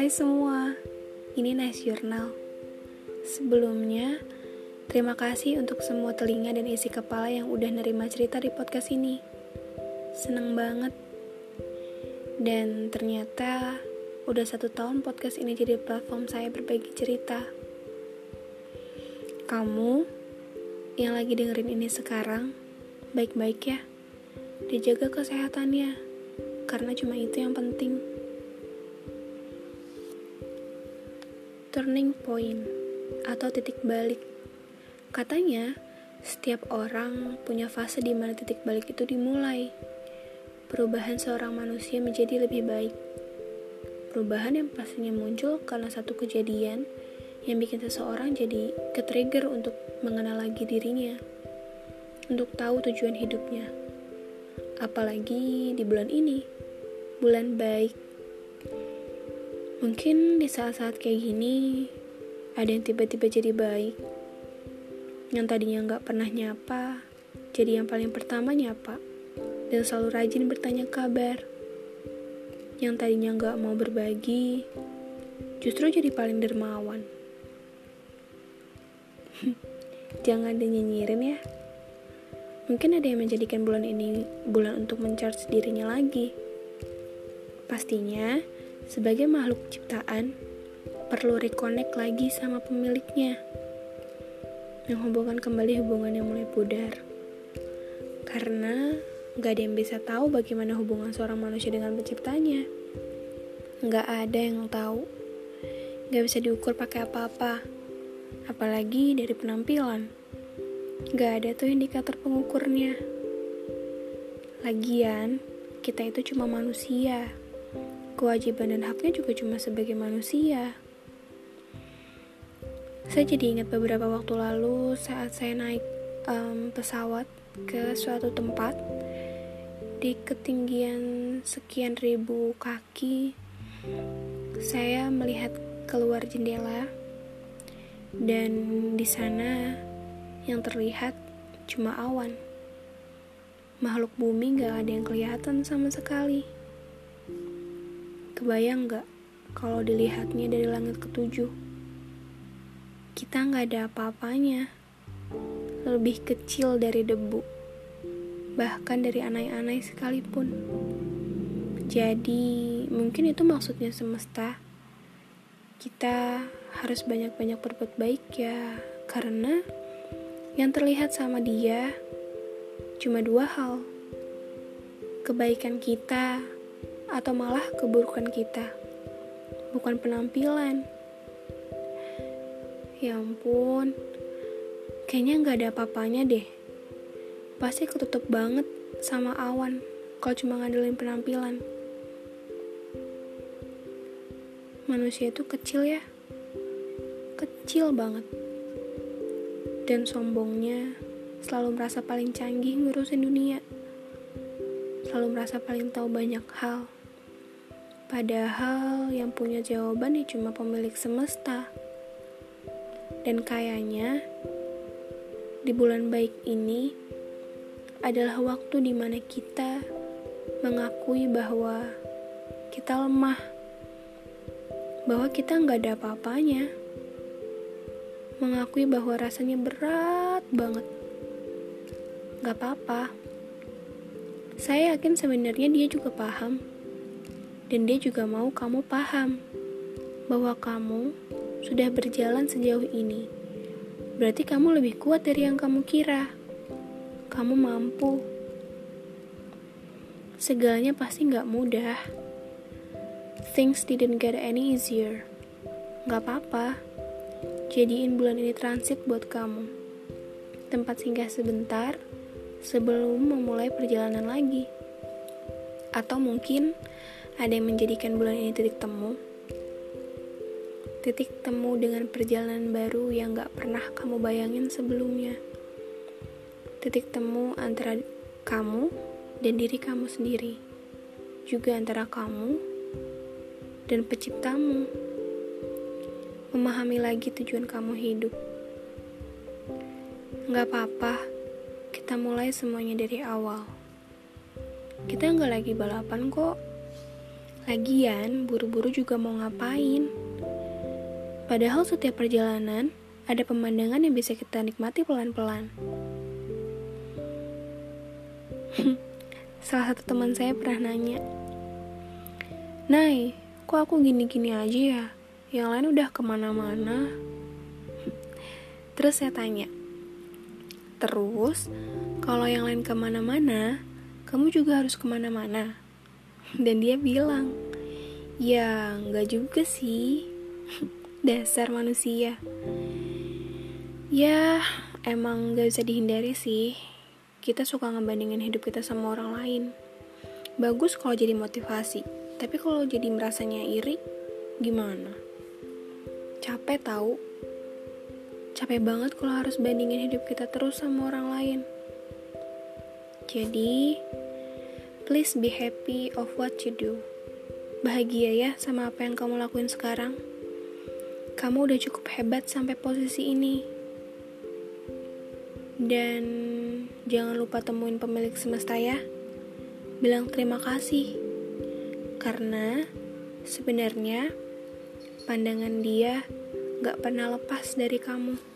Hai semua, ini Nice Journal. Sebelumnya, terima kasih untuk semua telinga dan isi kepala yang udah nerima cerita di podcast ini. Seneng banget. Dan ternyata udah satu tahun podcast ini jadi platform saya berbagi cerita. Kamu yang lagi dengerin ini sekarang, baik-baik ya. Dijaga kesehatannya, karena cuma itu yang penting. Turning point atau titik balik. Katanya, setiap orang punya fase di mana titik balik itu dimulai. Perubahan seorang manusia menjadi lebih baik. Perubahan yang pastinya muncul karena satu kejadian yang bikin seseorang jadi ke-trigger untuk mengenal lagi dirinya, untuk tahu tujuan hidupnya. Apalagi di bulan ini, bulan baik Mungkin di saat-saat kayak gini, ada yang tiba-tiba jadi baik. Yang tadinya nggak pernah nyapa, jadi yang paling pertama nyapa. Dan selalu rajin bertanya kabar. Yang tadinya nggak mau berbagi, justru jadi paling dermawan. Jangan dinyinyirin ya. Mungkin ada yang menjadikan bulan ini bulan untuk mencharge dirinya lagi. Pastinya, sebagai makhluk ciptaan, perlu reconnect lagi sama pemiliknya. Menghubungkan kembali hubungan yang mulai pudar. Karena gak ada yang bisa tahu bagaimana hubungan seorang manusia dengan penciptanya. Gak ada yang tahu. Gak bisa diukur pakai apa-apa. Apalagi dari penampilan. Gak ada tuh indikator pengukurnya. Lagian, kita itu cuma manusia kewajiban dan haknya juga cuma sebagai manusia. Saya jadi ingat beberapa waktu lalu saat saya naik um, pesawat ke suatu tempat di ketinggian sekian ribu kaki. Saya melihat keluar jendela dan di sana yang terlihat cuma awan. Makhluk bumi gak ada yang kelihatan sama sekali. Kebayang gak kalau dilihatnya dari langit ketujuh? Kita gak ada apa-apanya. Lebih kecil dari debu. Bahkan dari anai-anai sekalipun. Jadi, mungkin itu maksudnya semesta. Kita harus banyak-banyak berbuat baik ya, karena yang terlihat sama dia cuma dua hal. Kebaikan kita atau malah keburukan kita, bukan penampilan. Ya ampun, kayaknya nggak ada apa-apanya deh. Pasti ketutup banget sama awan kalau cuma ngandelin penampilan. Manusia itu kecil ya, kecil banget. Dan sombongnya selalu merasa paling canggih ngurusin dunia. Selalu merasa paling tahu banyak hal. Padahal yang punya jawaban ya cuma pemilik semesta. Dan kayaknya di bulan baik ini adalah waktu di mana kita mengakui bahwa kita lemah, bahwa kita nggak ada apa-apanya, mengakui bahwa rasanya berat banget. Gak apa-apa. Saya yakin sebenarnya dia juga paham dan dia juga mau kamu paham bahwa kamu sudah berjalan sejauh ini. Berarti kamu lebih kuat dari yang kamu kira. Kamu mampu. Segalanya pasti nggak mudah. Things didn't get any easier. Nggak apa-apa. Jadiin bulan ini transit buat kamu. Tempat singgah sebentar sebelum memulai perjalanan lagi. Atau mungkin ada yang menjadikan bulan ini titik temu. Titik temu dengan perjalanan baru yang gak pernah kamu bayangin sebelumnya. Titik temu antara kamu dan diri kamu sendiri. Juga antara kamu dan penciptamu. Memahami lagi tujuan kamu hidup. Gak apa-apa, kita mulai semuanya dari awal. Kita nggak lagi balapan kok Lagian, buru-buru juga mau ngapain? Padahal setiap perjalanan ada pemandangan yang bisa kita nikmati pelan-pelan. Salah satu teman saya pernah nanya, Nay, kok aku gini-gini aja ya? Yang lain udah ke mana-mana. Terus saya tanya, terus kalau yang lain ke mana-mana, kamu juga harus ke mana-mana? Dan dia bilang, ya nggak juga sih. Dasar manusia. Ya, emang gak bisa dihindari sih. Kita suka ngebandingin hidup kita sama orang lain. Bagus kalau jadi motivasi, tapi kalau jadi merasanya iri, gimana? Capek tahu. Capek banget kalau harus bandingin hidup kita terus sama orang lain. Jadi, please be happy of what you do. Bahagia ya sama apa yang kamu lakuin sekarang. Kamu udah cukup hebat sampai posisi ini. Dan jangan lupa temuin pemilik semesta ya. Bilang terima kasih. Karena sebenarnya pandangan dia gak pernah lepas dari kamu.